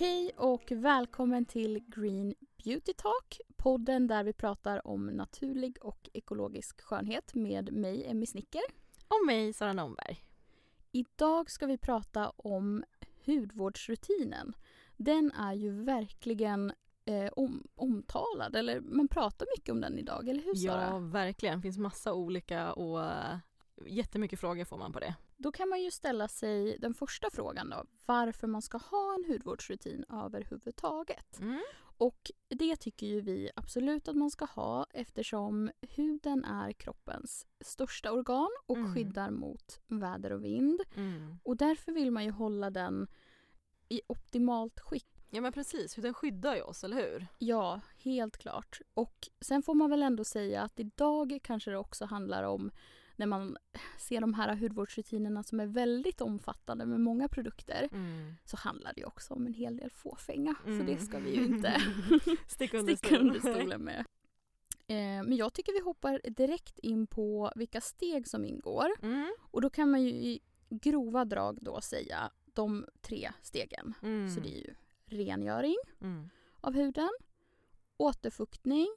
Hej och välkommen till Green Beauty Talk, podden där vi pratar om naturlig och ekologisk skönhet med mig, Emmy Snicker. Och mig, Sara Nomberg. Idag ska vi prata om hudvårdsrutinen. Den är ju verkligen eh, om, omtalad, eller man pratar mycket om den idag, eller hur Sara? Ja, verkligen. Det finns massa olika och uh, jättemycket frågor får man på det. Då kan man ju ställa sig den första frågan då, varför man ska ha en hudvårdsrutin överhuvudtaget. Mm. Och det tycker ju vi absolut att man ska ha eftersom huden är kroppens största organ och Mm. skyddar mot väder och vind. Mm. Och därför vill man ju hålla den i optimalt skick. Ja men precis, hur den skyddar ju oss, eller hur? Ja, helt klart. Och sen får man väl ändå säga att idag kanske det också handlar om när man ser de här hudvårdsrutinerna som är väldigt omfattande med många produkter Mm. så handlar det också om en hel del fåfänga. Så Mm. det ska vi ju inte Sticka under sticka under stolen. med. Eh, men jag tycker vi hoppar direkt in på vilka steg som ingår. Mm. Och då kan man ju i grova drag då säga de tre stegen. Mm. Så det är ju rengöring Mm. av huden, återfuktning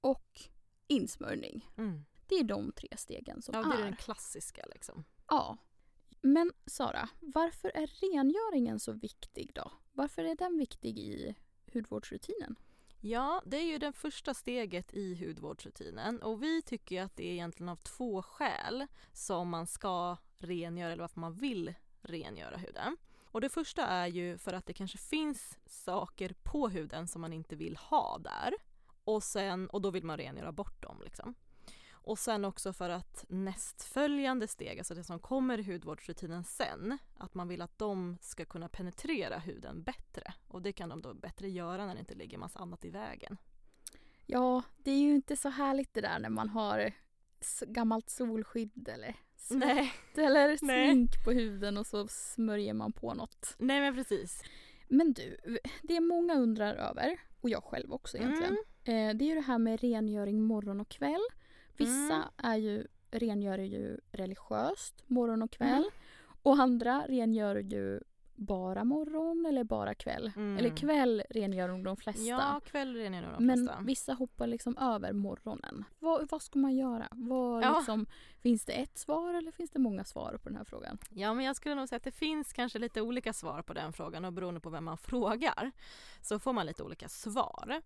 och insmörjning. Mm. Det är de tre stegen som Ja, det är är. den klassiska liksom. Ja. Men Sara, varför är rengöringen så viktig då? Varför är den viktig i hudvårdsrutinen? Ja, det är ju det första steget i hudvårdsrutinen och vi tycker att det är egentligen av två skäl som man ska rengöra eller varför man vill rengöra huden. Och det första är ju för att det kanske finns saker på huden som man inte vill ha där och, sen, och då vill man rengöra bort dem. Liksom. Och sen också för att nästföljande steg, alltså det som kommer i hudvårdsrutinen sen, att man vill att de ska kunna penetrera huden bättre. Och det kan de då bättre göra när det inte ligger massa annat i vägen. Ja, det är ju inte så härligt det där när man har gammalt solskydd eller svett Nej, eller Nej. smink på huden och så smörjer man på något. nej men precis. Men du, det många undrar över, och jag själv också egentligen, Mm. eh, det är ju det här med rengöring morgon och kväll. Vissa Mm. är ju, rengör ju religiöst morgon och kväll Mm. och andra rengör ju bara morgon eller bara kväll. Mm. Eller kväll rengör nog de flesta. Ja, kväll rengör nog de Men flesta. vissa hoppar liksom över morgonen. Vad, vad ska man göra? Vad, Ja. liksom, finns det ett svar eller finns det många svar på den här frågan? Ja, men jag skulle nog säga att det finns kanske lite olika svar på den frågan och beroende på vem man frågar så får man lite olika svar.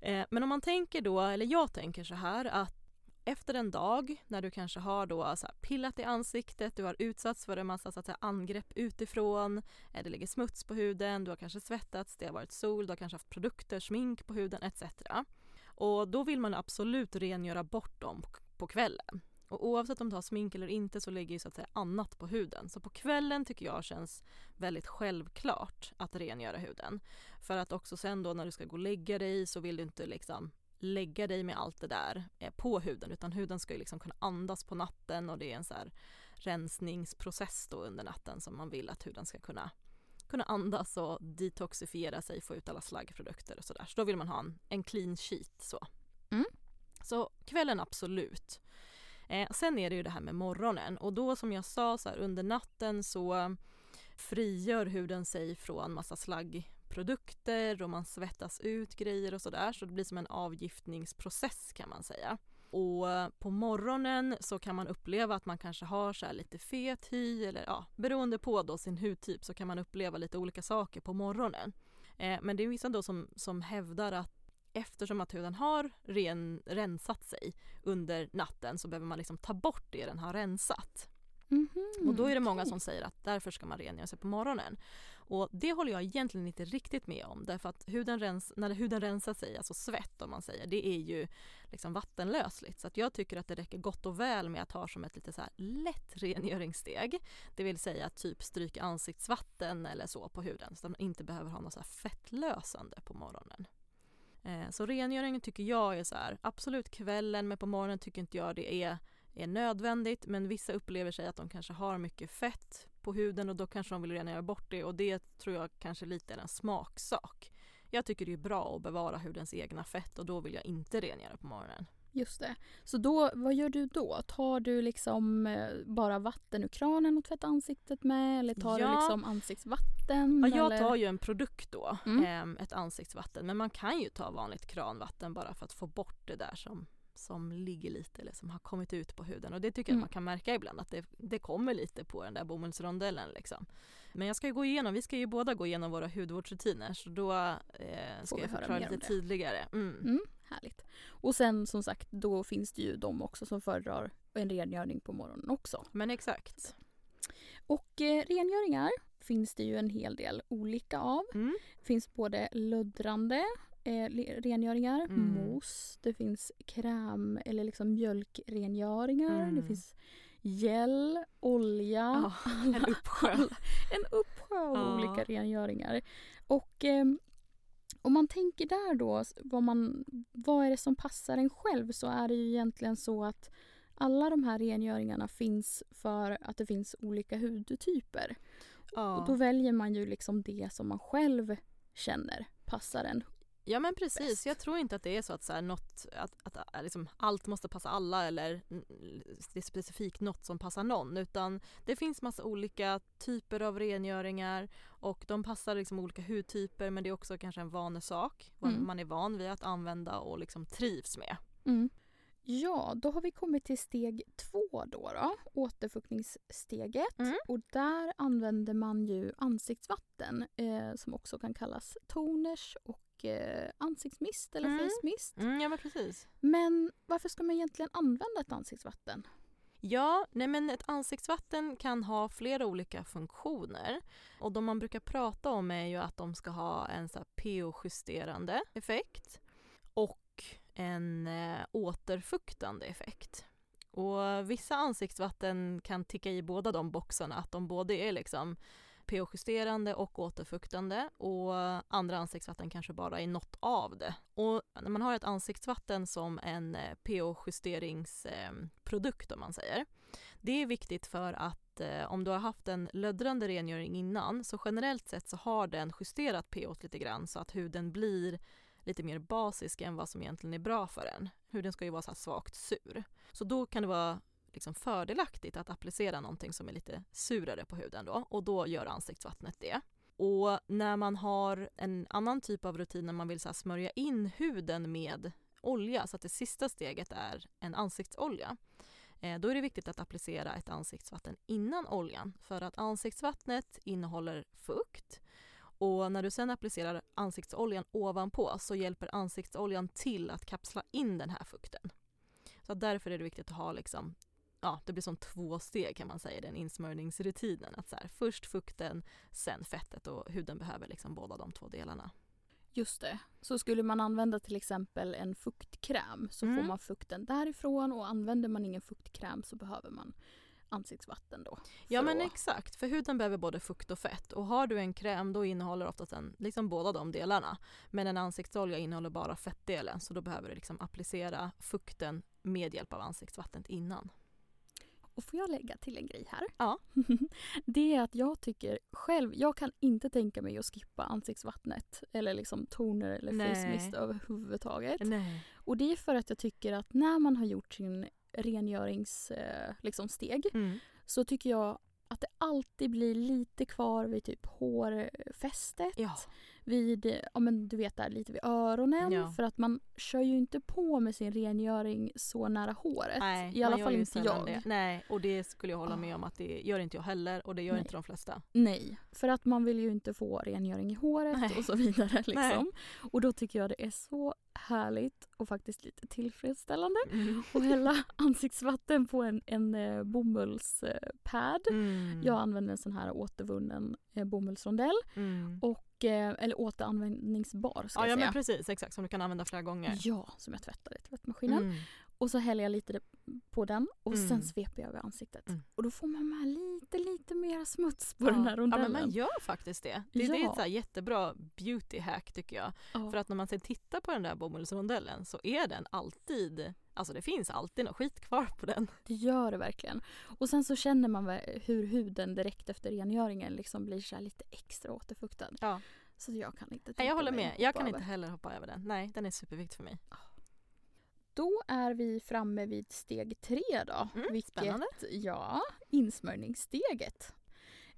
Eh, men om man tänker då, eller jag tänker så här att efter en dag när du kanske har då så här pillat i ansiktet, du har utsatts för en massa så här, angrepp utifrån, eh, det ligger smuts på huden, du har kanske svettats, det har varit sol, du har kanske haft produkter, smink på huden etc. Och då vill man absolut rengöra bort dem på- på kvällen. Och oavsett om du har smink eller inte så ligger ju så att säga annat på huden. Så på kvällen tycker jag känns väldigt självklart att rengöra huden. För att också sen då när du ska gå och lägga dig så vill du inte liksom lägga dig med allt det där eh, på huden utan huden ska ju liksom kunna andas på natten och det är en så rensningsprocess då under natten som man vill att huden ska kunna kunna andas och detoxifiera sig, få ut alla slaggprodukter och sådär. Så då vill man ha en, en clean sheet så. Mm. Så kvällen absolut. Eh, sen är det ju det här med morgonen och då som jag sa så här, under natten så frigör huden sig från massa slaggprodukter och man svettas ut grejer och sådär så det blir som en avgiftningsprocess kan man säga. Och på morgonen så kan man uppleva att man kanske har så här lite fet hy eller ja, beroende på då sin hudtyp så kan man uppleva lite olika saker på morgonen. Eh, men det är vissa då som, som hävdar att eftersom att huden har ren, rensat sig under natten så behöver man liksom ta bort det den har rensat. Mhm, Och då är det många okej. som säger att därför ska man rengöra sig på morgonen. Och det håller jag egentligen inte riktigt med om därför att huden rens, när huden rensar sig, alltså svett om man säger, det är ju liksom vattenlösligt. Så att jag tycker att det räcker gott och väl med att ha som ett lite så här lätt rengöringssteg. Det vill säga att typ stryka ansiktsvatten eller så på huden så att man inte behöver ha något så här fettlösande på morgonen. Eh, så rengöringen tycker jag är så här, absolut kvällen men på morgonen tycker inte jag det är är nödvändigt men vissa upplever sig att de kanske har mycket fett på huden och då kanske de vill rengöra bort det och det tror jag kanske lite är en smaksak. Jag tycker det är bra att bevara hudens egna fett och då vill jag inte rengöra på morgonen. Just det. Så då, vad gör du då? Tar du liksom eh, bara vatten ur kranen och tvättar ansiktet med? Eller tar Ja. du liksom ansiktsvatten? Ja, jag eller? tar ju en produkt då, Mm. ehm, ett ansiktsvatten. Men man kan ju ta vanligt kranvatten bara för att få bort det där som, som ligger lite eller som har kommit ut på huden. Och det tycker jag Mm. man kan märka ibland att det, det kommer lite på den där bomullsrondellen. Liksom. Men jag ska ju gå igenom, vi ska ju båda gå igenom våra hudvårdsrutiner så då eh, ska jag förklara lite det. tydligare. Mm. Mm, härligt. Och sen som sagt, då finns det ju de också som föredrar en rengöring på morgonen också. Men exakt. Och eh, rengöringar finns det ju en hel del olika av. Mm. Det finns både löddrande eh, rengöringar, Mm. mousse, det finns kräm eller liksom mjölkrengöringar, det Mm. finns gel, olja, Ja, en uppsjö. en uppsjö av Ja. olika rengöringar. Och ehm, om man tänker där då, vad, man, vad är det som passar en själv så är det ju egentligen så att alla de här rengöringarna finns för att det finns olika hudtyper. Ja. Och då väljer man ju liksom det som man själv känner passar en. Ja men precis, bäst. jag tror inte att det är så att, så här, något, att, att, att liksom, allt måste passa alla eller mm, det är specifikt något som passar någon utan det finns massa olika typer av rengöringar och de passar liksom olika hudtyper men det är också kanske en vanesak vad Mm. man är van vid att använda och liksom trivs med. Ja, då har vi kommit till steg två då, då återfuktningssteget. Mm. Och där använder man ju ansiktsvatten eh, som också kan kallas toners och eh, ansiktsmist eller Mm. face mist. Mm, ja men precis. Men varför ska man egentligen använda ett ansiktsvatten? Ja, nej men ett ansiktsvatten kan ha flera olika funktioner. Och de man brukar prata om är ju att de ska ha en pH-justerande effekt och en eh, återfuktande effekt. Och vissa ansiktsvatten kan ticka i båda de boxarna, att de både är liksom pH-justerande och återfuktande och andra ansiktsvatten kanske bara är något av det. Och när man har ett ansiktsvatten som en eh, pH-justeringsprodukt eh, om man säger, det är viktigt för att eh, om du har haft en löddrande rengöring innan så generellt sett så har den justerat pH lite grann så att huden blir lite mer basisk än vad som egentligen är bra för den. Huden ska ju vara så här svagt sur. Så då kan det vara liksom fördelaktigt att applicera någonting som är lite surare på huden då och då gör ansiktsvattnet det. Och när man har en annan typ av rutin när man vill så här smörja in huden med olja så att det sista steget är en ansiktsolja. Eh, då är det viktigt att applicera ett ansiktsvatten innan oljan för att ansiktsvattnet innehåller fukt och när du sen applicerar ansiktsoljan ovanpå så hjälper ansiktsoljan till att kapsla in den här fukten. Så därför är det viktigt att ha liksom, ja det blir som två steg kan man säga i den insmörjningsrutinen. Att så här, först fukten, sen fettet och huden behöver liksom båda de två delarna. Just det. Så skulle man använda till exempel en fuktkräm så Mm. får man fukten därifrån och använder man ingen fuktkräm så behöver man ansiktsvatten då. Ja men att- exakt, för huden behöver både fukt och fett och har du en kräm då innehåller oftast en, liksom båda de delarna. Men en ansiktsolja innehåller bara fettdelen så då behöver du liksom applicera fukten med hjälp av ansiktsvattnet innan. Och får jag lägga till en grej här? Ja. det är att jag tycker själv, jag kan inte tänka mig att skippa ansiktsvattnet eller liksom toner eller Nej. face mist överhuvudtaget. Nej. Och det är för att jag tycker att när man har gjort sin rengöringssteg eh, liksom steg, Mm. så tycker jag att det alltid blir lite kvar vid typ hårfästet. Ja. Vid, ja men du vet där lite vid öronen. Ja. För att man kör ju inte på med sin rengöring så nära håret. Nej, I alla fall inte jag. Det. Nej, och det skulle jag hålla Ah. med om att det gör inte jag heller och det gör Nej. inte de flesta. Nej, för att man vill ju inte få rengöring i håret Nej. och så vidare. Liksom. Och då tycker jag det är så härligt och faktiskt lite tillfredsställande att hälla ansiktsvatten på en, en eh, bomullspad. Mm. Jag använder en sån här återvunnen eh, bomullsrondell. Mm. Och, eller återanvändningsbar ska Ja, ja jag säga. men precis, exakt som du kan använda flera gånger. Ja, som jag tvättar i tvättmaskinen. Mm. Och så häller jag lite på den och Mm. sen sveper jag över ansiktet. Mm. Och då får man med lite, lite mer smuts på ja. den här Ja rondellen. men man gör faktiskt det. Det, det är Ja. ett så jättebra beauty hack tycker jag. Ja. För att när man sen tittar på den där bomullsrondellen så är den alltid, alltså det finns alltid något skit kvar på den. Det gör det verkligen. Och sen så känner man hur huden direkt efter rengöringen liksom blir så lite extra återfuktad. Ja. Så jag kan inte Nej, jag håller med, jag kan över. inte heller hoppa över den. Nej, den är superviktig för mig. Då är vi framme vid steg tre då. Mm, vilket, spännande. Ja, insmörjningssteget.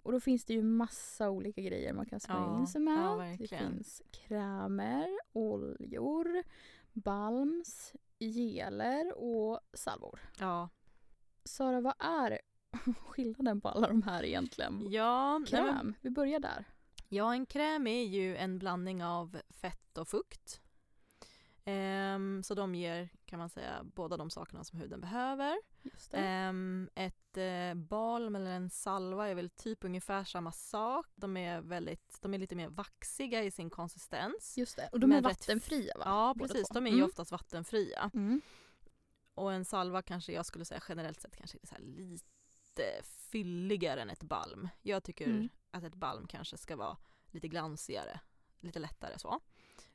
Och då finns det ju massa olika grejer man kan smörja Ja, in sig med. ja, det finns krämer, oljor, balms, geler och salvor. Ja, Sara, vad är skillnaden på alla de här egentligen? ja, nej, men, Kräm, vi börjar där. ja, en kräm är ju en blandning av fett och fukt. Ehm, så de ger, kan man säga, båda de sakerna som huden behöver. Ehm, ett eh, balm eller en salva är väl typ ungefär samma sak. De är, väldigt, de är lite mer vaxiga i sin konsistens. Just det. Och de är vattenfria va? Ja, Båda precis. två. De är ju Mm. oftast vattenfria. Mm. Och en salva kanske jag skulle säga generellt sett kanske är lite fylligare än ett balm. Jag tycker Mm. att ett balm kanske ska vara lite glansigare, lite lättare så.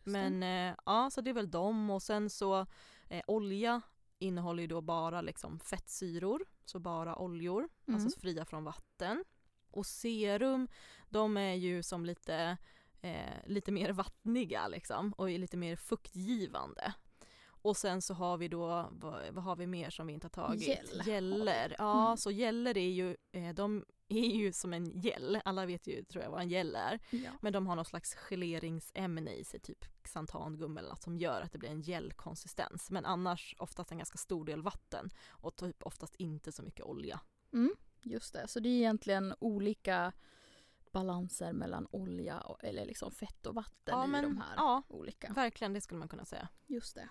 Men eh, ja, så det är väl dem och sen så eh, olja innehåller ju då bara liksom fettsyror, så bara oljor, Mm. alltså fria från vatten. Och serum, de är ju som lite, eh, lite mer vattniga liksom och är lite mer fuktgivande. Och sen så har vi då, vad, vad har vi mer som vi inte har tagit? Gel. Gäller. Ja, Mm. så gäller är ju, eh, de är ju som en gel. Alla vet ju tror jag vad en gel är. Ja. Men de har någon slags geleringsämne i sig, typ xantangum eller något som gör att det blir en gelkonsistens. Men annars oftast en ganska stor del vatten och typ oftast inte så mycket olja. Mm, just det. Så det är egentligen olika balanser mellan olja och, eller liksom fett och vatten Ja, i men- de här Ja, olika. verkligen det skulle man kunna säga. Just det.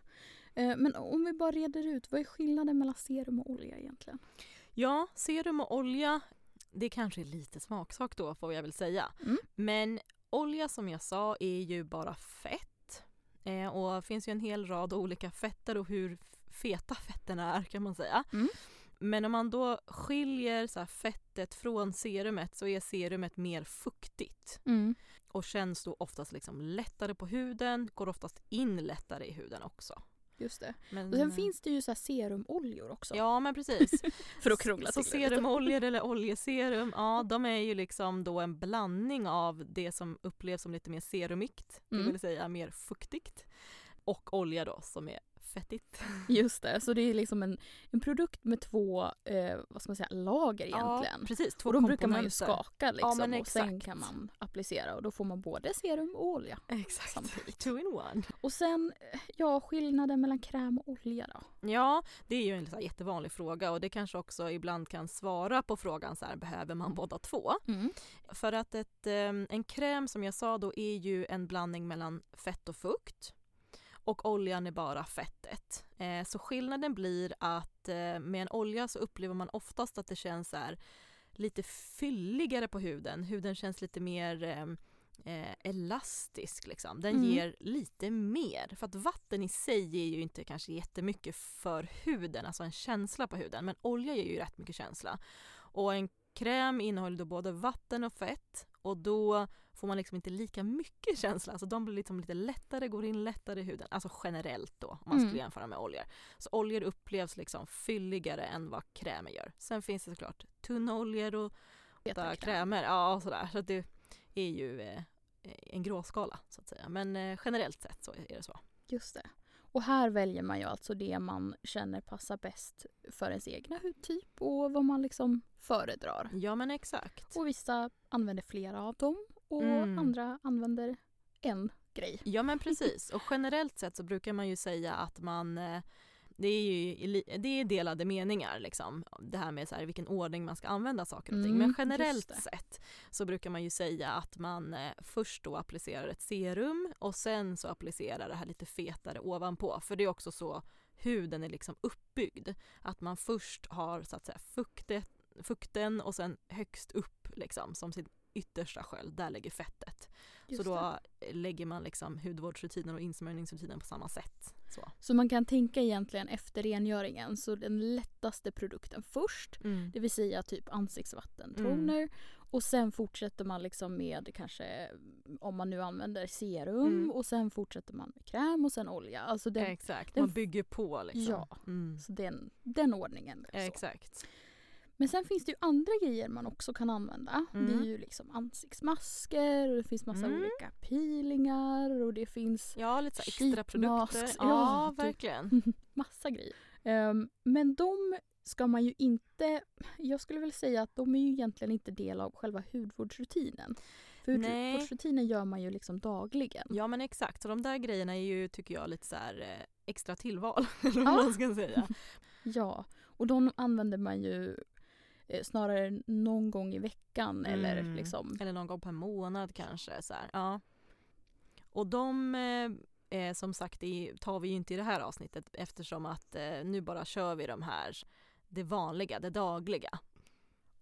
Eh, Men om vi bara reder ut, vad är skillnaden mellan serum och olja egentligen? Ja, serum och olja, det kanske är lite smaksak då får jag väl säga. Mm. Men olja som jag sa är ju bara fett. Eh, och det finns ju en hel rad olika fetter och hur feta fetterna är kan man säga. Mm. Men om man då skiljer så fettet från serumet så är serumet mer fuktigt och känns då oftast liksom lättare på huden, går oftast in lättare i huden också. Just det. Men, Och sen finns det ju så serumoljor också. Ja men precis. För att krångla Så till det lite. serumoljor eller oljeserum, ja de är ju liksom då en blandning av det som upplevs som lite mer serumikt, det Mm. vill säga mer fuktigt, och olja då som är fettigt. Just det, så det är liksom en, en produkt med två eh, vad ska man säga, lager egentligen. Ja, precis, två och de brukar man ju skaka liksom, men och sen kan man applicera och då får man både serum och olja. Exakt, samtidigt. two in one. Och sen, eh, ja skillnaden mellan kräm och olja då? Ja, det är ju en så här jättevanlig fråga och det kanske också ibland kan svara på frågan så här, behöver man båda två? För att ett, eh, en kräm som jag sa då är ju en blandning mellan fett och fukt och oljan är bara fettet. Eh, så skillnaden blir att eh, med en olja så upplever man oftast att det känns så här, lite fylligare på huden. Huden känns lite mer eh, eh, elastisk liksom. Den Mm. ger lite mer. För att vatten i sig ger ju inte kanske jättemycket för huden, alltså en känsla på huden. Men olja ger ju rätt mycket känsla. Och en kräm innehåller då både vatten och fett och då får man liksom inte lika mycket känsla. Alltså de blir liksom lite lättare, går in lättare i huden. Alltså generellt då, om man Mm. skulle jämföra med oljor. Så oljor upplevs liksom fylligare än vad krämer gör. Sen finns det såklart tunna oljor och Feta krämer. Ja, och sådär. Så det är ju eh, en gråskala så att säga. Men eh, generellt sett så är det så. Just det. Och här väljer man ju alltså det man känner passar bäst för ens egna hudtyp och vad man liksom föredrar. Ja men exakt. Och vissa använder flera av dem och Mm. andra använder en grej. Ja men precis och generellt sett så brukar man ju säga att man eh, det är ju det är delade meningar liksom. Det här med så här, vilken ordning man ska använda saker och ting. Mm, Men generellt sett så brukar man ju säga att man eh, först då applicerar ett serum och sen så applicerar det här lite fetare ovanpå. För det är också så huden är liksom uppbyggd. Att man först har så att säga fuktet, fukten och sen högst upp liksom som sin yttersta sköld, där ligger fettet. Just så då det. lägger man liksom hudvårdsrutinen och insmörjningsrutinen på samma sätt. Så. Så man kan tänka egentligen efter rengöringen så den lättaste produkten först. Det vill säga typ ansiktsvatten, Mm. toner. Och sen fortsätter man liksom med kanske om man nu använder serum Mm. och sen fortsätter man med kräm och sen olja. Alltså den, Exakt, den man bygger på liksom. Ja. Mm. så den, den ordningen. Så. Men sen finns det ju andra grejer man också kan använda. Mm. Det är ju liksom ansiktsmasker och det finns massa Mm. olika peelingar och det finns Ja, lite extra produkter. Ja, Ja, typ. verkligen. massa grejer. Ehm, men de ska man ju inte... Jag skulle väl säga att de är ju egentligen inte del av själva hudvårdsrutinen. För hudvårdsrutinen gör man ju liksom dagligen. Ja men exakt, så de där grejerna är ju tycker jag lite så här eh, extra tillval. eller Ja. vad man ska säga. Ja, och de använder man ju snarare någon gång i veckan eller Mm. liksom... Eller någon gång per månad kanske. Så här. Ja. Och de eh, eh, som sagt det tar vi ju inte i det här avsnittet eftersom att eh, nu bara kör vi de här det vanliga, det dagliga.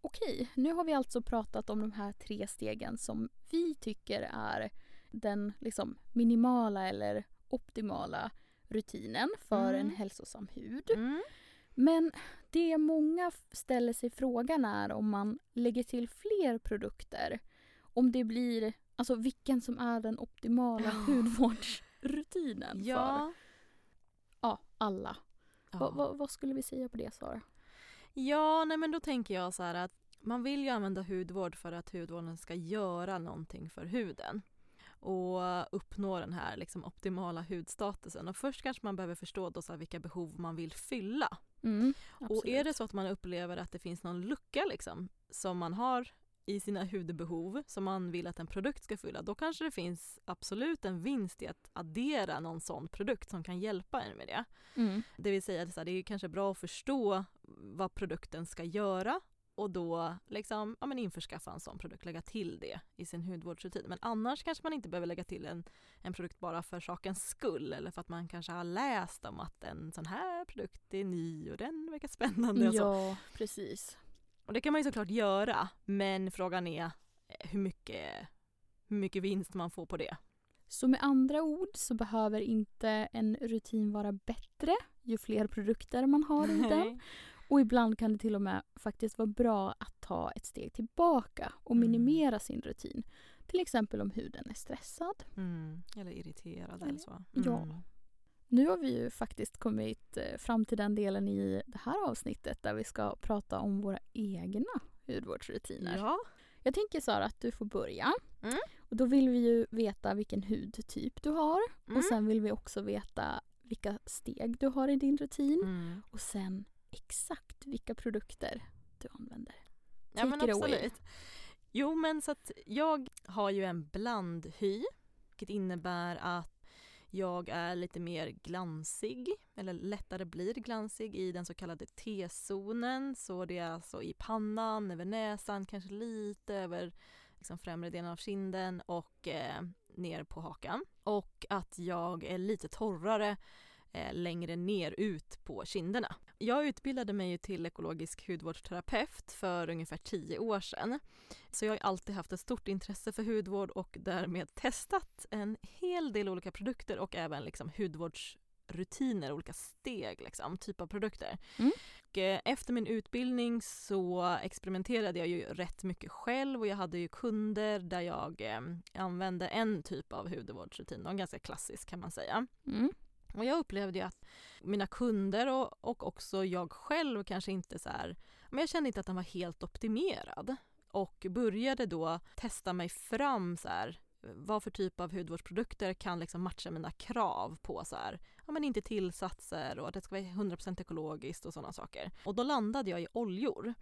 Okej, nu har vi alltså pratat om de här tre stegen som vi tycker är den liksom minimala eller optimala rutinen för Mm. en hälsosam hud. Mm. Men det många ställer sig frågan är om man lägger till fler produkter. Om det blir, alltså vilken som är den optimala Ja. hudvårdsrutinen för Ja. ja, alla. Ja. Va, va, vad skulle vi säga på det Sara? Ja, nej men då tänker jag så här att man vill ju använda hudvård för att hudvården ska göra någonting för huden och uppnå den här liksom optimala hudstatusen. Och först kanske man behöver förstå då så vilka behov man vill fylla. Mm, Och är det så att man upplever att det finns någon lucka liksom, som man har i sina hudbehov som man vill att en produkt ska fylla, då kanske det finns absolut en vinst i att addera någon sån produkt som kan hjälpa en med det. Mm. Det vill säga det är kanske bra att förstå vad produkten ska göra och då liksom, ja, men införskaffa en sån produkt, lägga till det i sin hudvårdsrutin. Men annars kanske man inte behöver lägga till en, en produkt bara för sakens skull eller för att man kanske har läst om att en sån här produkt är ny och den verkar spännande. Och, så. Ja, precis. och det kan man ju såklart göra men frågan är eh, hur mycket, hur mycket vinst man får på det. Så med andra ord så behöver inte en rutin vara bättre ju fler produkter man har i den. Och ibland kan det till och med faktiskt vara bra att ta ett steg tillbaka och Mm. minimera sin rutin. Till exempel om huden är stressad. Mm, eller irriterad Eller- eller så. ja. Mm. Nu har vi ju faktiskt kommit eh, fram till den delen i det här avsnittet där vi ska prata om våra egna hudvårdsrutiner. Ja. Jag tänker Sara att du får börja. Mm. Och då vill vi ju veta vilken hudtyp du har. Mm. Och sen vill vi också veta vilka steg du har i din rutin. Mm. Och sen exakt vilka produkter du använder. Ja men Take it away. absolut. Jo men så att jag har ju en blandhy vilket innebär att jag är lite mer glansig eller lättare blir glansig i den så kallade T-zonen. Så det är alltså i pannan, över näsan, kanske lite över liksom främre delen av kinden och eh, ner på hakan. Och att jag är lite torrare eh, längre ner ut på kinderna. Jag utbildade mig till ekologisk hudvårdsterapeut för ungefär tio år sedan. Så jag har alltid haft ett stort intresse för hudvård och därmed testat en hel del olika produkter och även liksom hudvårdsrutiner, olika steg, liksom, typ av produkter. Mm. Och, eh, efter min utbildning så experimenterade jag ju rätt mycket själv och jag hade ju kunder där jag eh, använde en typ av hudvårdsrutin, en ganska klassisk kan man säga. Mm. Och jag upplevde ju att mina kunder och, och också jag själv kanske inte så här, men jag kände inte att den var helt optimerad. Och började då testa mig fram så här, vad för typ av hudvårdsprodukter kan liksom matcha mina krav på så här, ja men inte tillsatser och att det ska vara 100% ekologiskt och sådana saker. Och då landade jag i oljor.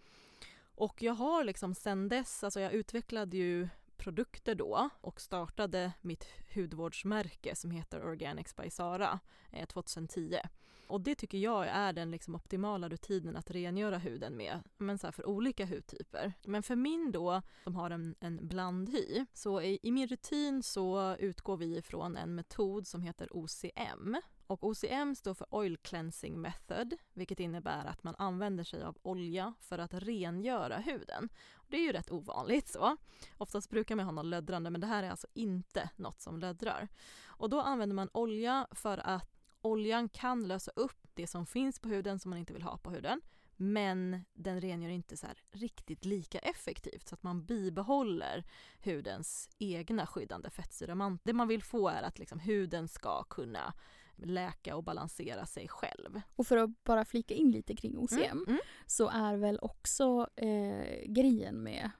Och jag har liksom sen dess, alltså jag utvecklade ju produkter då och startade mitt hudvårdsmärke som heter Organics by Sara eh, 2010. Och det tycker jag är den liksom optimala rutinen att rengöra huden med, men så här för olika hudtyper. Men för min då, som har en, en blandhy, så i, i min rutin så utgår vi ifrån en metod som heter OCM. Och OCM står för Oil Cleansing Method, vilket innebär att man använder sig av olja för att rengöra huden. Det är ju rätt ovanligt så. Oftast brukar man ha något löddrande men det här är alltså inte något som löddrar. Och då använder man olja för att oljan kan lösa upp det som finns på huden som man inte vill ha på huden. Men den rengör inte så här riktigt lika effektivt så att man bibehåller hudens egna skyddande fettsyra. Det man vill få är att liksom huden ska kunna läka och balansera sig själv. Och för att bara flika in lite kring OCM Mm, mm. så är väl också eh, grejen med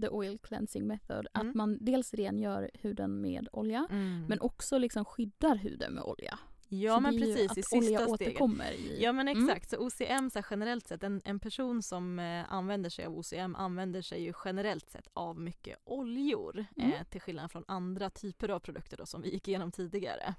the oil cleansing method att Mm. man dels rengör huden med olja Mm. men också liksom skyddar huden med olja. ja så men precis, i att olja sista steget. återkommer i... Ja men Mm. exakt, så OCM så generellt sett, en, en person som eh, använder sig av OCM använder sig ju generellt sett av mycket oljor Mm. eh, till skillnad från andra typer av produkter då, som vi gick igenom tidigare.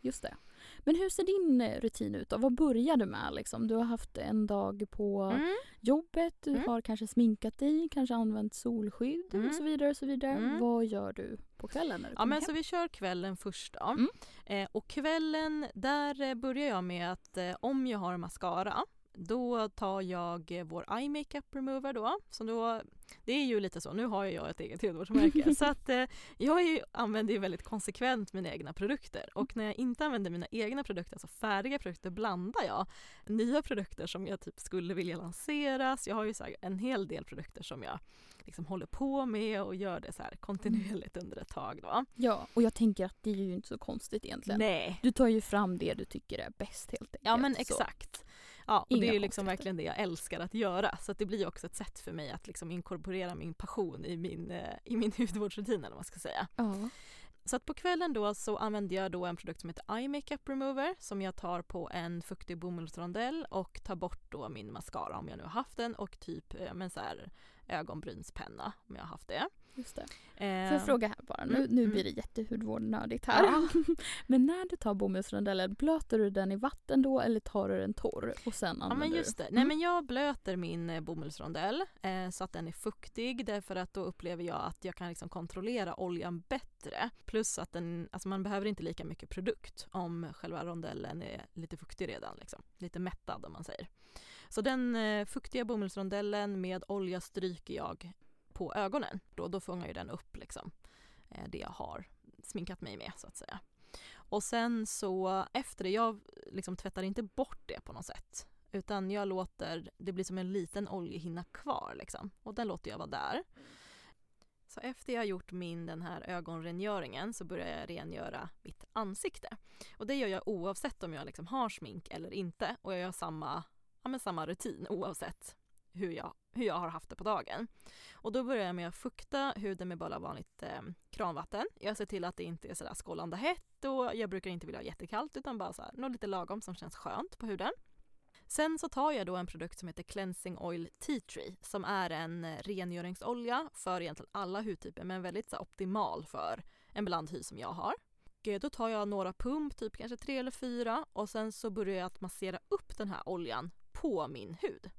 Just det. Men hur ser din eh, rutin ut då? Vad börjar du med? Liksom? Du har haft en dag på Mm. jobbet, du Mm. har kanske sminkat dig, kanske använt solskydd Mm. och så vidare. Och så vidare. Mm. Vad gör du på kvällen när du Ja men hem? så vi kör kvällen först då. Mm. Eh, och kvällen, där eh, börjar jag med att eh, om jag har mascara då tar jag vår eye makeup remover då. Så då. Det är ju lite så, nu har jag ett eget hudvårdsmärke så att eh, jag ju, använder ju väldigt konsekvent mina egna produkter och när jag inte använder mina egna produkter, alltså färdiga produkter, blandar jag nya produkter som jag typ skulle vilja lanseras. Jag har ju så en hel del produkter som jag liksom håller på med och gör det så här kontinuerligt under ett tag då. Ja, och jag tänker att det är ju inte så konstigt egentligen. Nej. Du tar ju fram det du tycker är bäst helt enkelt. Ja men Så. Ja, och Inga det är ju liksom verkligen det jag älskar att göra. Så att det blir också ett sätt för mig att liksom inkorporera min passion i min, eh, i min hudvårdsrutin eller vad man ska säga. Ja. Så att på kvällen då så använder jag då en produkt som heter Eye Makeup Remover som jag tar på en fuktig bomullsrondell och tar bort då min mascara om jag nu har haft den och typ eh, men så här, ögonbrynspenna om jag har haft det. Just det. Eh, Får jag fråga här bara, nu, mm, nu mm. blir det jättehudvårdnördigt här. Ja. men när du tar bomullsrondellen, blöter du den i vatten då eller tar du den torr och sen Ja men just det. du? Nej Mm. men jag blöter min eh, bomullsrondell eh, så att den är fuktig därför att då upplever jag att jag kan liksom kontrollera oljan bättre. Plus att den, alltså man behöver inte lika mycket produkt om själva rondellen är lite fuktig redan liksom. Lite mättad om man säger. Så den eh, fuktiga bomullsrondellen med olja stryker jag på ögonen. Då, då fångar ju den upp liksom eh, det jag har sminkat mig med så att säga. Och sen så efter det, jag liksom tvättar inte bort det på något sätt. Utan jag låter, det blir som en liten oljehinna kvar liksom. Och den låter jag vara där. Så efter jag har gjort min den här ögonrengöringen så börjar jag rengöra mitt ansikte. Och det gör jag oavsett om jag liksom har smink eller inte. Och jag gör samma, ja, men samma rutin oavsett hur jag, hur jag har haft det på dagen. Och då börjar jag med att fukta huden med bara vanligt eh, kranvatten. Jag ser till att det inte är sådär skållande hett och jag brukar inte vilja ha jättekallt utan bara såhär, något lite lagom som känns skönt på huden. Sen så tar jag då en produkt som heter Cleansing Oil Tea Tree som är en eh, rengöringsolja för egentligen alla hudtyper men väldigt så optimal för en blandhy som jag har. Och då tar jag några pump, typ kanske tre eller fyra och sen så börjar jag att massera upp den här oljan på min hud.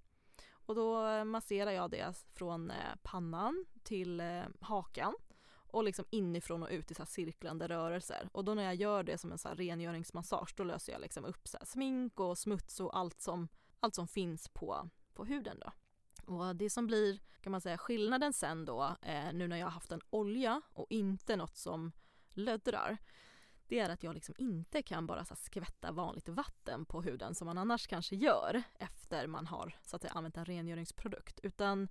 Och då masserar jag det från eh, pannan till eh, hakan och liksom inifrån och ut i så här cirklande rörelser. Och då när jag gör det som en så här rengöringsmassage då löser jag liksom upp så här smink och smuts och allt som, allt som finns på, på huden då. Och det som blir kan man säga skillnaden sen då eh, nu när jag har haft en olja och inte något som löddrar det är att jag liksom inte kan bara så skvätta vanligt vatten på huden som man annars kanske gör efter man har så att säga, använt en rengöringsprodukt. Utan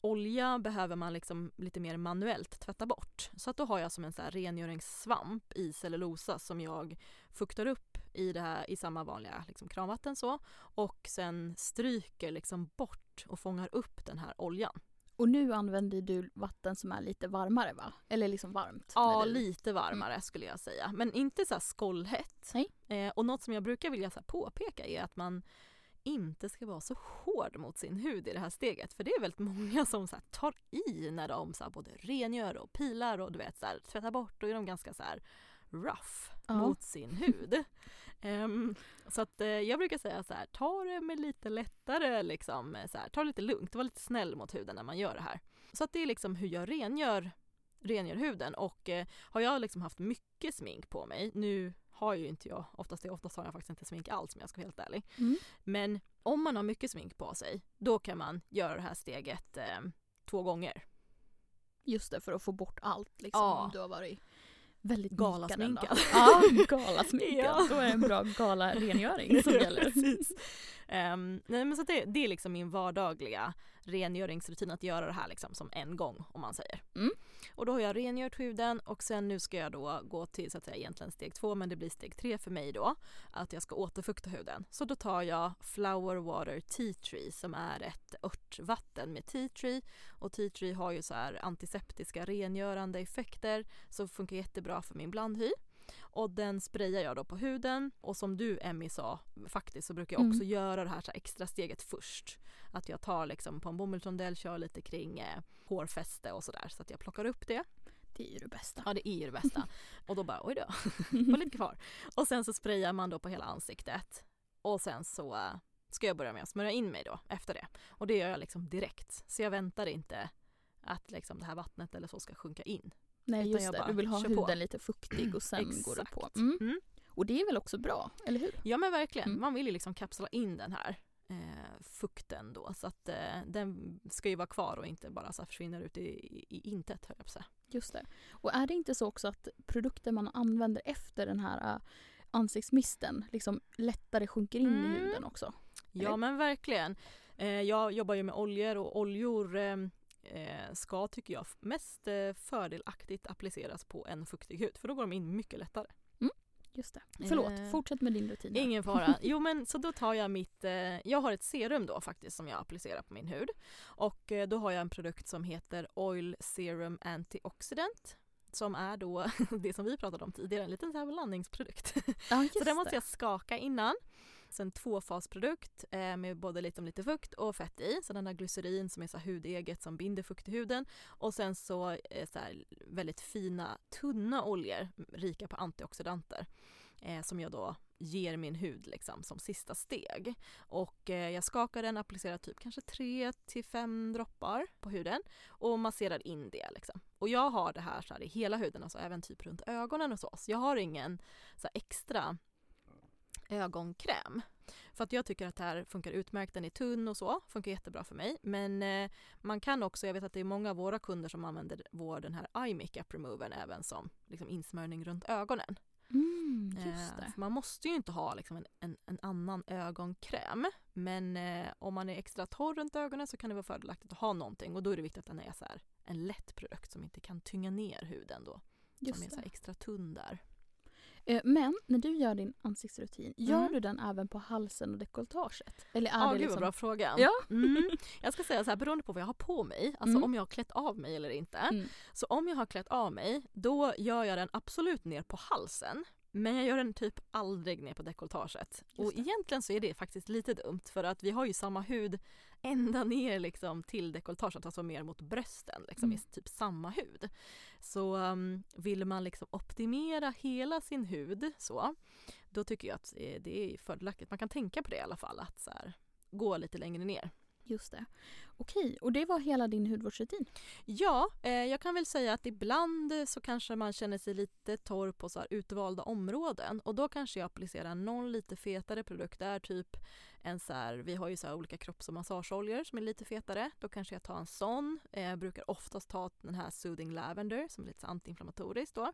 olja behöver man liksom lite mer manuellt tvätta bort. Så att då har jag som en så här rengöringssvamp i cellulosa som jag fuktar upp i, det här, i samma vanliga liksom kranvatten så och sen stryker liksom bort och fångar upp den här oljan. Och nu använder du vatten som är lite varmare va? Eller liksom varmt? Ja, du... lite varmare skulle jag säga. Men inte så här skållhett. Nej. Eh, och något som jag brukar vilja så påpeka är att man inte ska vara så hård mot sin hud i det här steget. För det är väldigt många som så tar i när de så både rengör och pilar och du vet så här, tvättar bort och är de ganska så rough Ja. mot sin hud. Ehm, så att eh, jag brukar säga så här, ta det med lite lättare liksom, eh, så här, ta det lite lugnt, var lite snäll mot huden när man gör det här. Så att det är liksom hur jag rengör, rengör huden och eh, har jag liksom haft mycket smink på mig, nu har ju inte jag oftast det, oftast har jag faktiskt inte smink alls om jag ska vara helt ärlig. Mm. Men om man har mycket smink på sig, då kan man göra det här steget eh, två gånger. Just det, för att få bort allt liksom. Ja. Du har varit väldigt. Galasminkad. Ja, galasminkad. Ja. Då är det en bra galarengöring som Ja, gäller. Precis. Ehm, nej men så det, det är liksom min vardagliga rengöringsrutin att göra det här liksom som en gång om man säger. Mm. Och då har jag rengjort huden och sen nu ska jag då gå till så att säga egentligen steg två men det blir steg tre för mig då. Att jag ska återfukta huden. Så då tar jag Flower Water Tea Tree som är ett örtvatten med tea tree och tea tree har ju så här antiseptiska rengörande effekter så funkar jättebra för min blandhy. Och den sprayar jag då på huden och som du Emmy sa faktiskt så brukar jag också Mm. göra det här, så här extra steget först. Att jag tar liksom på en bomullsrondell, kör lite kring eh, hårfäste och sådär så att jag plockar upp det. Det är ju det bästa. Ja det är ju det bästa. och då bara oj då, var lite kvar. Och sen så sprayar man då på hela ansiktet. Och sen så eh, ska jag börja med att smörja in mig då efter det. Och det gör jag liksom direkt. Så jag väntar inte att liksom det här vattnet eller så ska sjunka in. Nej just det, du vill ha huden på. lite fuktig och sen går du på. Mm. Mm. Och det är väl också bra, eller hur? Ja men verkligen, Mm. man vill ju liksom kapsla in den här eh, fukten då så att eh, den ska ju vara kvar och inte bara så försvinner ut i, i, i intet höll jag på säga. Just det. Och är det inte så också att produkter man använder efter den här äh, ansiktsmisten liksom lättare sjunker in Mm. i huden också? Ja men verkligen. Eh, jag jobbar ju med oljor och oljor eh, eh, ska tycker jag mest eh, fördelaktigt appliceras på en fuktig hud för då går de in mycket lättare. Just det. Förlåt, Eh, fortsätt med din rutin. Ingen fara. Jo men så då tar jag mitt, eh, jag har ett serum då faktiskt som jag applicerar på min hud. Och eh, då har jag en produkt som heter Oil Serum Antioxidant. Som är då det som vi pratade om tidigare, en liten så här blandningsprodukt. Ja, så den måste jag skaka innan. En tvåfasprodukt eh, med både lite, lite fukt och fett i. Så den har glycerin som är så här hudeget som binder fukt i huden. Och sen så, eh, så här, väldigt fina tunna oljor rika på antioxidanter. Eh, som jag då ger min hud liksom som sista steg. Och eh, jag skakar den, applicerar typ kanske 3 till 5 droppar på huden och masserar in det liksom. Och jag har det här, så här i hela huden, alltså även typ runt ögonen och så. Så jag har ingen så här, extra ögonkräm. För att jag tycker att det här funkar utmärkt, den är tunn och så, funkar jättebra för mig. Men eh, man kan också, jag vet att det är många av våra kunder som använder vår den här eye makeup removern även som liksom, insmörjning runt ögonen. Mm, Eh, man måste ju inte ha liksom, en, en, en annan ögonkräm. Men eh, om man är extra torr runt ögonen så kan det vara fördelaktigt att ha någonting och då är det viktigt att den är så här, en lätt produkt som inte kan tynga ner huden då. som är Just så här det. extra tunn där. Eh, Men när du gör din ansiktsrutin, gör Mm. du den även på halsen och dekolletaget? Eller är Ja, det gud liksom... vad bra fråga. Ja. Mm. Jag ska säga så här, beroende på vad jag har på mig, alltså Mm. om jag har klätt av mig eller inte. Mm. Så om jag har klätt av mig, då gör jag den absolut ner på halsen. Men jag gör den typ aldrig ner på dekolletaget. Och egentligen så är det faktiskt lite dumt för att vi har ju samma hud ända ner liksom till dekolletaget, alltså mer mot brösten, liksom Mm. i typ samma hud. Så um, vill man liksom optimera hela sin hud så, då tycker jag att eh, det är fördelaktigt. Man kan tänka på det i alla fall, att så här, gå lite längre ner. Just det. Okej, och det var hela din hudvårdsrutin? Ja, eh, jag kan väl säga att ibland eh, så kanske man känner sig lite torr på så här utvalda områden och då kanske jag applicerar någon lite fetare produkt där, typ en så här, vi har ju så här olika kropps och massageoljor som är lite fetare. Då kanske jag tar en sån. Eh, jag brukar oftast ta den här Soothing Lavender som är lite antiinflammatoriskt då.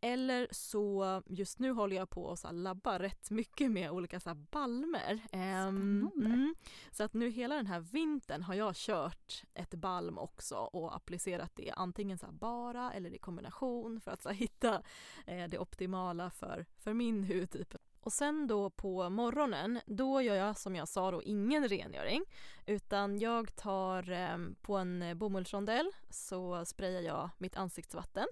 Eller så, just nu håller jag på att labba rätt mycket med olika så här balmer. Ehm, mm. Så att nu hela den här vintern har jag kört ett balm också och applicerat det antingen så bara eller i kombination för att så hitta eh, det optimala för, för min hud. Typ. Och sen då på morgonen, då gör jag som jag sa då ingen rengöring utan jag tar eh, på en bomullsrondell så sprayar jag mitt ansiktsvatten.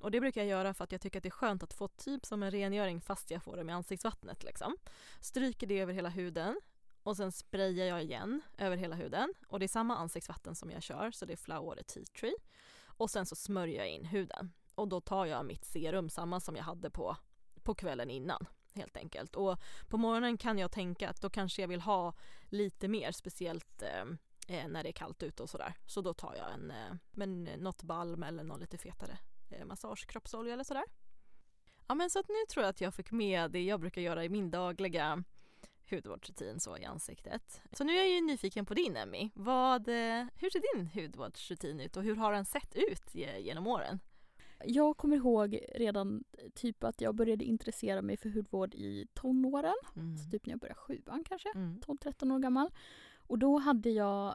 Och det brukar jag göra för att jag tycker att det är skönt att få typ som en rengöring fast jag får det med ansiktsvattnet liksom. Stryker det över hela huden och sen sprayar jag igen över hela huden och det är samma ansiktsvatten som jag kör så det är Flower Tea Tree. Och sen så smörjer jag in huden och då tar jag mitt serum, samma som jag hade på, på kvällen innan helt enkelt. Och på morgonen kan jag tänka att då kanske jag vill ha lite mer speciellt eh, eh när det är kallt ute och sådär. Så då tar jag en, eh, men något balm eller någon lite fetare massagekroppsolja eller sådär. Ja men så att nu tror jag att jag fick med det jag brukar göra i min dagliga hudvårdsrutin så i ansiktet. Så nu är jag ju nyfiken på din Emmy. Vad, eh, hur ser din hudvårdsrutin ut och hur har den sett ut ge- genom åren? Jag kommer ihåg redan typ att jag började intressera mig för hudvård i tonåren. Mm. Så typ när jag började sjuan kanske. Mm. 12-13 år gammal. Och då hade jag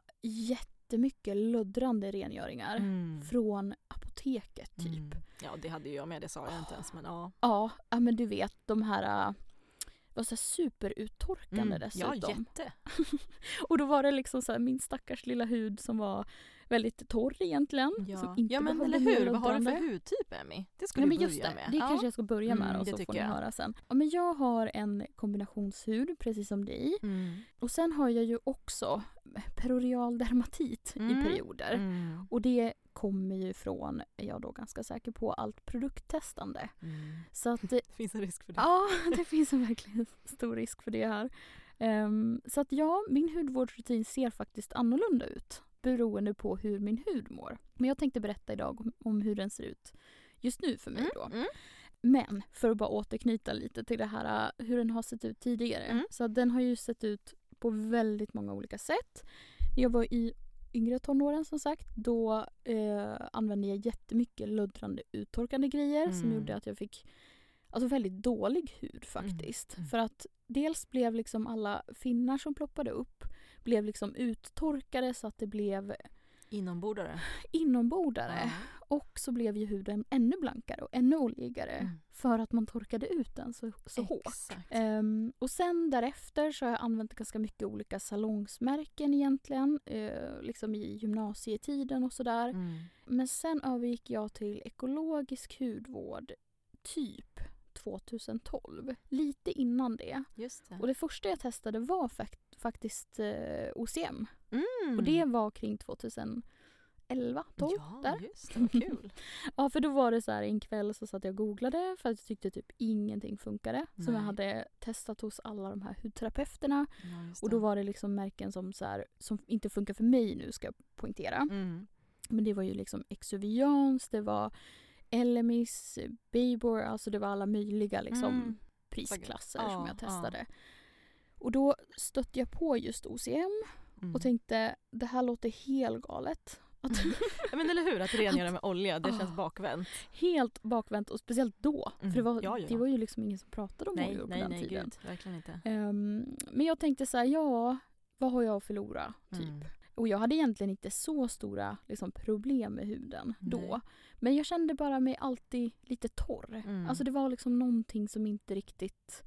jättemycket luddrande rengöringar Mm. från apoteket typ. Mm. Ja det hade ju jag med, det sa jag inte ens men ja. Ja, ja, men du vet de här äh, var så här superuttorkande Mm. Ja dessutom. jätte. Och då var det liksom så här, min stackars lilla hud som var väldigt torr egentligen. Som Ja, inte ja men eller hur, vad har du för hudtyp Emmy? Det ska du men just börja det, med. det ja. kanske jag ska börja med Mm, och så får ni jag. höra sen. Ja, men jag har en kombinationshud precis som dig. Mm. Och sen har jag ju också perorial dermatit Mm. i perioder. Mm. Och det kommer ju från, är jag då ganska säker på, allt produkttestande. Mm. Så att Det finns en risk för det. Ja, det finns en verkligen stor risk för det här. Ehm, så att ja, min hudvårdsrutin ser faktiskt annorlunda ut beroende på hur min hud mår. Men jag tänkte berätta idag om, om hur den ser ut just nu för mig då. Mm. Men för att bara återknyta lite till det här äh, hur den har sett ut tidigare. Mm. Så den har ju sett ut på väldigt många olika sätt. När jag var i yngre tonåren som sagt, då eh, använde jag jättemycket luddrande uttorkande grejer som Mm. gjorde att jag fick alltså väldigt dålig hud faktiskt. Mm. För att dels blev liksom alla finnar som ploppade upp blev liksom uttorkade så att det blev Inombordare. inombordare. Ja. Och så blev ju huden ännu blankare och ännu oljigare Mm. för att man torkade ut den så, så hårt. Ehm, och sen därefter så har jag använt ganska mycket olika salongsmärken egentligen. eh, liksom i gymnasietiden och sådär. Mm. Men sen övergick jag till ekologisk hudvård typ 2012. Lite innan det. Det. Och det första jag testade var fakt- faktiskt eh, OCM. Mm. Och det var kring 2011, 12 Ja, där. just det. Vad kul. Ja, för då var det så här en kväll så satt jag och googlade för att jag tyckte typ ingenting funkade. Som jag Nej. hade testat hos alla de här hudterapeuterna. Ja, Och då var det liksom märken som, så här, som inte funkar för mig nu ska jag poängtera. Mm. Men det var ju liksom Exuviance, det var Elemis, Baybor, alltså det var alla möjliga liksom Mm. prisklasser Ja, som jag ja. Och då stötte jag på just OCM Mm. och tänkte det här låter helt galet. Att, Ja, men eller hur, att rengöra med olja, det känns bakvänt. helt bakvänt och speciellt då. Mm. För det var, Ja, ja. det var ju liksom ingen som pratade om Nej, oljor på nej, den nej, tiden. gud. Verkligen inte. Ehm, men jag tänkte så här, ja, vad har jag att förlora? Typ. Mm. Och jag hade egentligen inte så stora liksom, problem med huden då. Nej. Men jag kände bara mig alltid lite torr. Mm. Alltså det var liksom någonting som inte riktigt...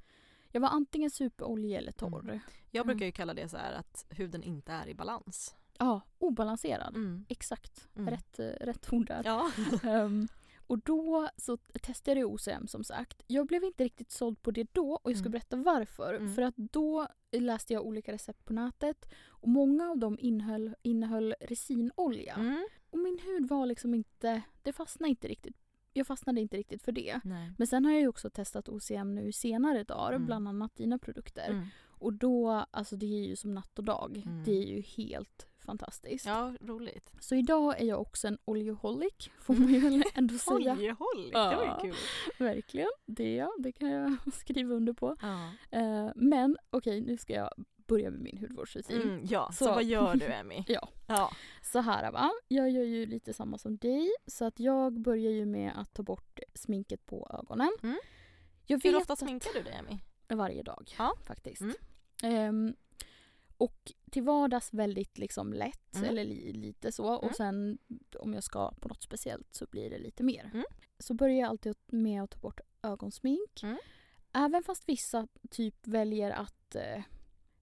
Jag var antingen superoljig eller torr. Mm. Jag brukar ju kalla det så här att huden inte är i balans. Ja, obalanserad. Mm. Exakt. Mm. Rätt, eh, rätt ord där. Ja. Ehm, och då så testade jag OCM som sagt. Jag blev inte riktigt såld på det då och jag ska Mm. berätta varför. Mm. För att då läste jag olika recept på nätet och många av dem innehöll, innehöll resinolja. Mm. Och min hud var liksom inte, det fastnade inte riktigt. Jag fastnade inte riktigt för det. Nej. Men sen har jag ju också testat OCM nu senare dagar, Mm. bland annat dina produkter. Mm. Och då, alltså det är ju som natt och dag. Mm. Det är ju helt fantastiskt. Ja, roligt. Så idag är jag också en oljeholic, får man ju väl ändå säga. Oljehåll, Ja. det var ju kul. Verkligen, det är jag. Det kan jag skriva under på. Ja. Eh, men okej, nu ska jag börja med min hudvårdsrutin. Mm, ja, så. Så. vad gör du Emmy? Ja. ja. Så här va, jag gör ju lite samma som dig. Så att jag börjar ju med att ta bort sminket på ögonen. Mm. Jag Hur ofta sminkar du dig Emmy? Varje dag Ja. faktiskt. Ehm, och till vardags väldigt liksom lätt, Mm. eller li, lite så. Mm. Och sen om jag ska på något speciellt så blir det lite mer. Mm. Så börjar jag alltid med att ta bort ögonsmink. Mm. Även fast vissa typ väljer att... Eh,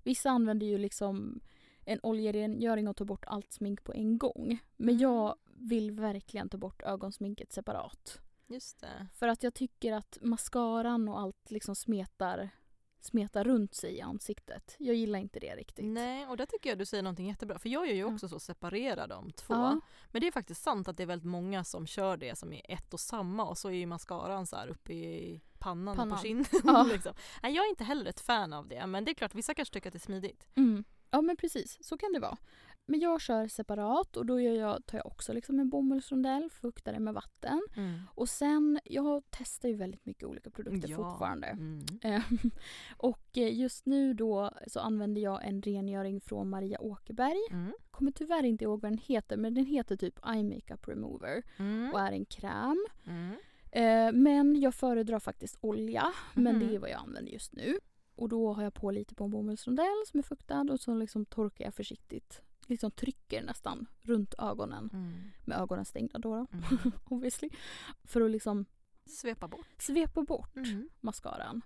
vissa använder ju liksom en oljerengöring och tar bort allt smink på en gång. Men Mm. jag vill verkligen ta bort ögonsminket separat. Just det. För att jag tycker att mascaran och allt liksom smetar, smetar runt sig i ansiktet. Jag gillar inte det riktigt. Nej, och där tycker jag du säger någonting jättebra. För jag gör ju Ja. också så, separerar de två. Ja. Men det är faktiskt sant att det är väldigt många som kör det som är ett och samma och så är ju mascaran så här uppe i pannan, Pannan. på kinden. Ja. liksom. Nej, jag är inte heller ett fan av det men det är klart vissa kanske tycker att det är smidigt. Mm. Ja men precis, så kan det vara. Men jag kör separat och då jag, tar jag också liksom en bomullsrondell, fuktar det med vatten. Och sen, jag testar ju väldigt mycket olika produkter Ja. fortfarande. Mm. Eh, och eh, just nu då så använder jag en rengöring från Maria Åkerberg. Mm. Kommer tyvärr inte ihåg vad den heter men den heter typ Eye Makeup Remover Mm. och är en kräm. Mm. Eh, men jag föredrar faktiskt olja men Mhm. det är vad jag använder just nu. Och då har jag på lite på en bomullsrondell som är fuktad och så liksom torkar jag försiktigt. Liksom trycker nästan runt ögonen. Mm. Med ögonen stängda då, då Mm. obviously. För att liksom Svepa bort. svepa bort Mm. mascaran.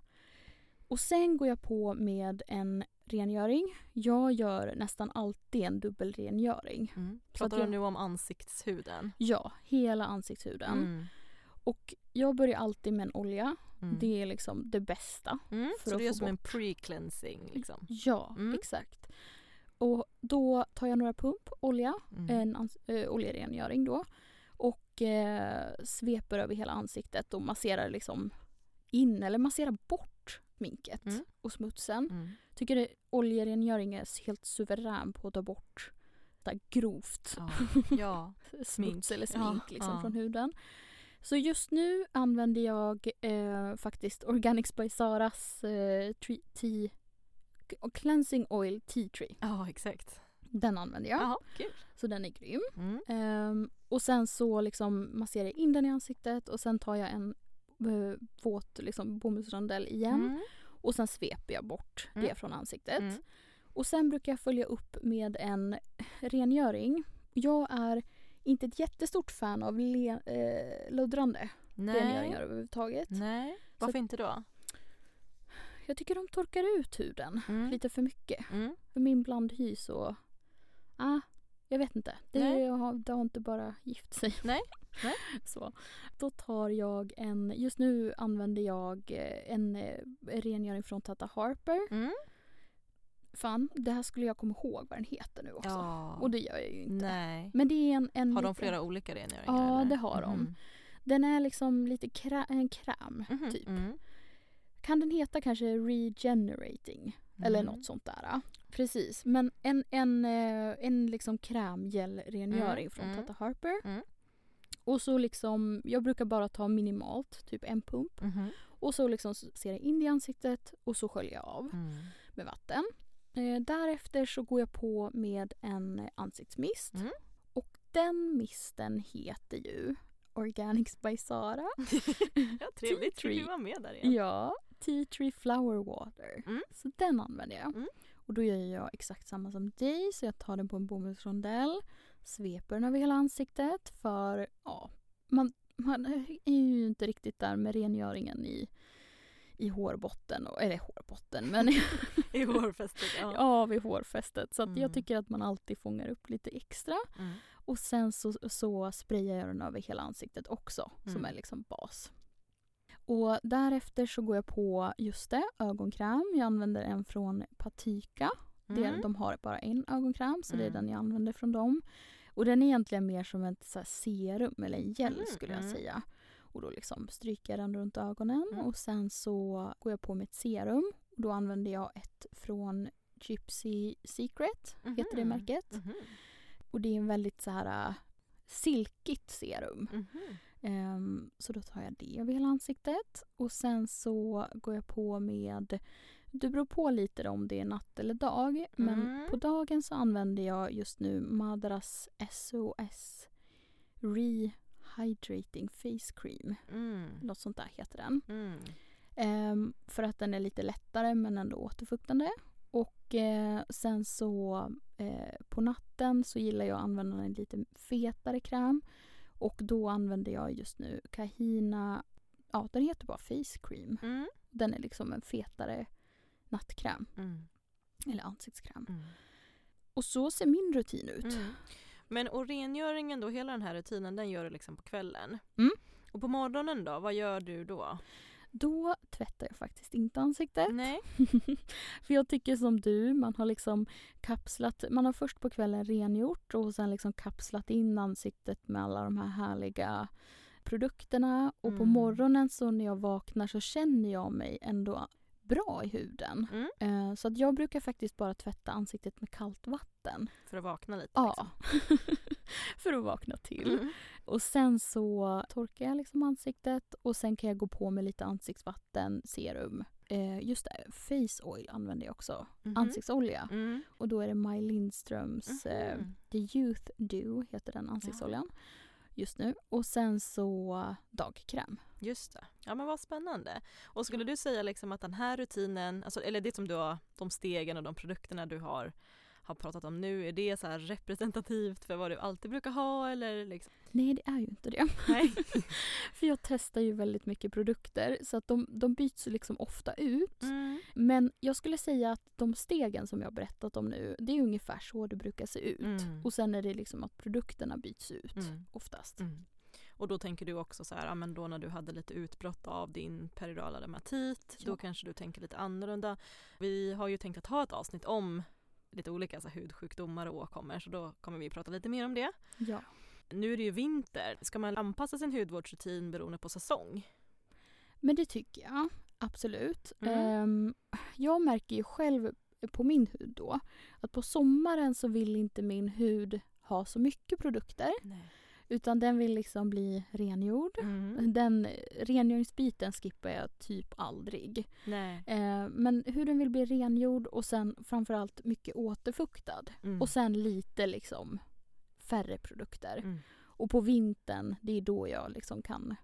Och sen går jag på med en rengöring. Jag gör nästan alltid en dubbelrengöring. Mm. Pratar att du jag- nu om ansiktshuden? Ja, hela ansiktshuden. Mm. Och jag börjar alltid med en olja. Mm. Det är liksom det bästa. Mm. för Så att det är få som en bort- pre-cleansing liksom? Ja, Mm. exakt. Och då tar jag några pump olja, Mm. en äh, oljerengöring då. Och eh, sveper över hela ansiktet och masserar liksom in eller masserar bort sminket Mm. och smutsen. Mm. Tycker det, oljerengöring är helt suverän på att ta bort grovt Ja. ja. smuts eller smink Ja, liksom, ja. från huden. Så just nu använder jag eh, faktiskt Organics by Saras eh, tree, tea, Cleansing Oil Tea Tree. ja, exakt. Den använder jag. Jaha, kul. Så den är grym. Mm. Ehm, och sen så liksom masserar jag in den i ansiktet och sen tar jag en eh, våt liksom, bomullsrondell igen. Mm. Och sen sveper jag bort Mm. det från ansiktet. Mm. Och sen brukar jag följa upp med en rengöring. Jag är inte ett jättestort fan av le- eh, luddrande rengöringar överhuvudtaget. Nej. Varför inte då? Jag tycker de torkar ut huden Mm. lite för mycket. Mm. För min blandhy så... Ah, jag vet inte. Det, Nej. har, det har inte bara gift sig. Nej. Nej. Så. Då tar jag en... Just nu använder jag eh, en eh, rengöring från Tata Harper. Mm. Fan, det här skulle jag komma ihåg vad den heter nu också. Ja. Och det gör jag ju inte. Nej. Men det är en... en Har de liten- flera olika rengöringar? Ja, eller? det har de. Mhm. Den är liksom lite krä- en kräm, Mhm. typ. Mm. Kan den heta kanske regenerating? Eller Mm. något sånt där. Precis. Men en, en, eh, en liksom krämgelrengöring Mm, från mm. Tata Harper. Mm. Och så liksom, jag brukar bara ta minimalt, typ en pump. Mhm. Och så liksom ser jag in i ansiktet och så sköljer jag av Mm. med vatten. Eh, därefter så går jag på med en ansiktsmist. Mm. Och den misten heter ju Organics by Sara. ja, trevligt. Tree. Du var med där igen. Ja, Tea Tree Flower Water. Mm. Så den använder jag. Mm. Och då gör jag exakt samma som dig. Så jag tar den på en bomullsrondell. Sveper den över hela ansiktet. För ja, man, man är ju inte riktigt där med rengöringen i, i hårbotten. Och, eller hårbotten, men I hårfästet. Ja. ja, vid hårfästet. Så Mm. jag tycker att man alltid fångar upp lite extra. Mm. Och sen så, så sprayar jag den över hela ansiktet också. Som Mm. är liksom bas. Och därefter så går jag på, just det, ögonkräm. Jag använder en från Patika. Det, Mm. de har bara en ögonkräm så det är Mm. den jag använder från dem. Och den är egentligen mer som ett så serum eller en gel Mm, skulle jag säga. Och då liksom stryker jag den runt ögonen Mm. och sen så går jag på med ett serum. Och då använder jag ett från Gypsy Secret, heter det märket. Mhm. Och det är en väldigt så här äh, silkigt serum. Mhm. Ehm, så då tar jag det över hela ansiktet. Och sen så går jag på med, det beror på lite om det är natt eller dag. Men Mm. på dagen så använder jag just nu Madras SOS Rehydrating Face Cream. Mm. Något sånt där heter den. Mm. Ehm, för att den är lite lättare men ändå återfuktande. Och eh, sen så eh, på natten så gillar jag att använda en lite fetare kräm. Och då använder jag just nu Kahina, ja den heter bara Face Cream. Mm. Den är liksom en fetare nattkräm. Mm. Eller ansiktskräm. Mm. Och så ser min rutin ut. Men och rengöringen då, hela den här rutinen, den gör du liksom på kvällen? Mm. Och på morgonen då, vad gör du då? Då tvättar jag faktiskt inte ansiktet. Nej. För jag tycker som du, man har liksom kapslat, man har först på kvällen rengjort och sen liksom kapslat in ansiktet med alla de här härliga produkterna. Och på Mm. morgonen så när jag vaknar så känner jag mig ändå bra i huden. Mm. Eh, Så att jag brukar faktiskt bara tvätta ansiktet med kallt vatten. För att vakna lite Ja. liksom. För att vakna till. Mm. Och sen så torkar jag liksom ansiktet och sen kan jag gå på med lite ansiktsvatten, serum. Eh, just det, face oil använder jag också. Mhm. Ansiktsolja. Mm. Och då är det Maj Lindströms eh, Mhm. The Youth Dew heter den ansiktsoljan. Just nu. Och sen så dagkräm. Just det. Ja men vad spännande. Och skulle du säga liksom att den här rutinen, alltså, eller det som du har, de stegen och de produkterna du har har pratat om nu, är det så representativt för vad du alltid brukar ha eller? Liksom? Nej, det är ju inte det. Nej. för jag testar ju väldigt mycket produkter så att de, de byts liksom ofta ut. Mm. Men jag skulle säga att de stegen som jag har berättat om nu, det är ungefär så det brukar se ut. Mm. Och sen är det liksom att produkterna byts ut Mm. oftast. Mm. Och då tänker du också så här, ja, men då när du hade lite utbrott av din peridurala dermatit, Ja. då kanske du tänker lite annorlunda. Vi har ju tänkt att ha ett avsnitt om lite olika så här, hudsjukdomar och åkommor, så då kommer vi prata lite mer om det. Ja. Nu är det ju vinter, ska man anpassa sin hudvårdsrutin beroende på säsong? Men det tycker jag absolut. Mm. Ehm, jag märker ju själv på min hud då att på sommaren så vill inte min hud ha så mycket produkter Nej. Utan den vill liksom bli rengjord. Mm. Den rengöringsbiten skippar jag typ aldrig. Nej. Eh, men huden vill bli rengjord och sen framförallt mycket återfuktad. Mm. Och sen lite liksom färre produkter. Mm. Och på vintern, det är då jag liksom kan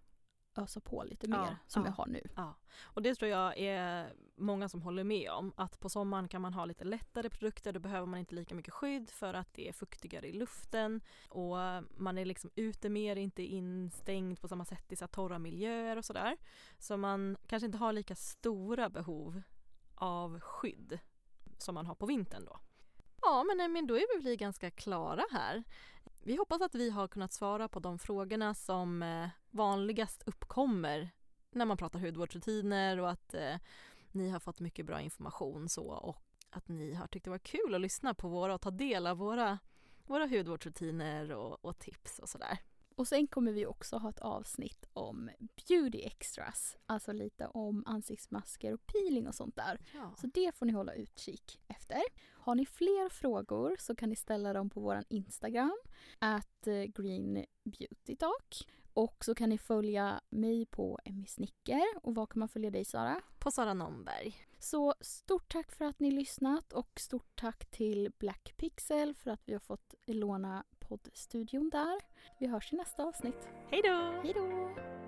ösa på lite mer Ja, som ja. jag har nu. Ja, och det tror jag är många som håller med om. Att på sommaren kan man ha lite lättare produkter, då behöver man inte lika mycket skydd för att det är fuktigare i luften och man är liksom ute mer, inte instängd på samma sätt i så torra miljöer och sådär. Så man kanske inte har lika stora behov av skydd som man har på vintern då. Ja, men, nej, men då är vi väl ganska klara här. Vi hoppas att vi har kunnat svara på de frågorna som eh, vanligast uppkommer när man pratar hudvårdsrutiner och att eh, ni har fått mycket bra information så och att ni har tyckt det var kul att lyssna på våra och ta del av våra, våra hudvårdsrutiner och, och tips och sådär. Och sen kommer vi också ha ett avsnitt om beauty extras. Alltså lite om ansiktsmasker och peeling och sånt där. Ja. Så det får ni hålla utkik efter. Har ni fler frågor så kan ni ställa dem på vår Instagram, at eh, Green Beauty Talk. Och så kan ni följa mig på Emmy Snicker. Och var kan man följa dig Sara? På Sara Nomberg. Så stort tack för att ni lyssnat och stort tack till Black Pixel för att vi har fått låna poddstudion där. Vi hörs i nästa avsnitt. Hej då! Hej då!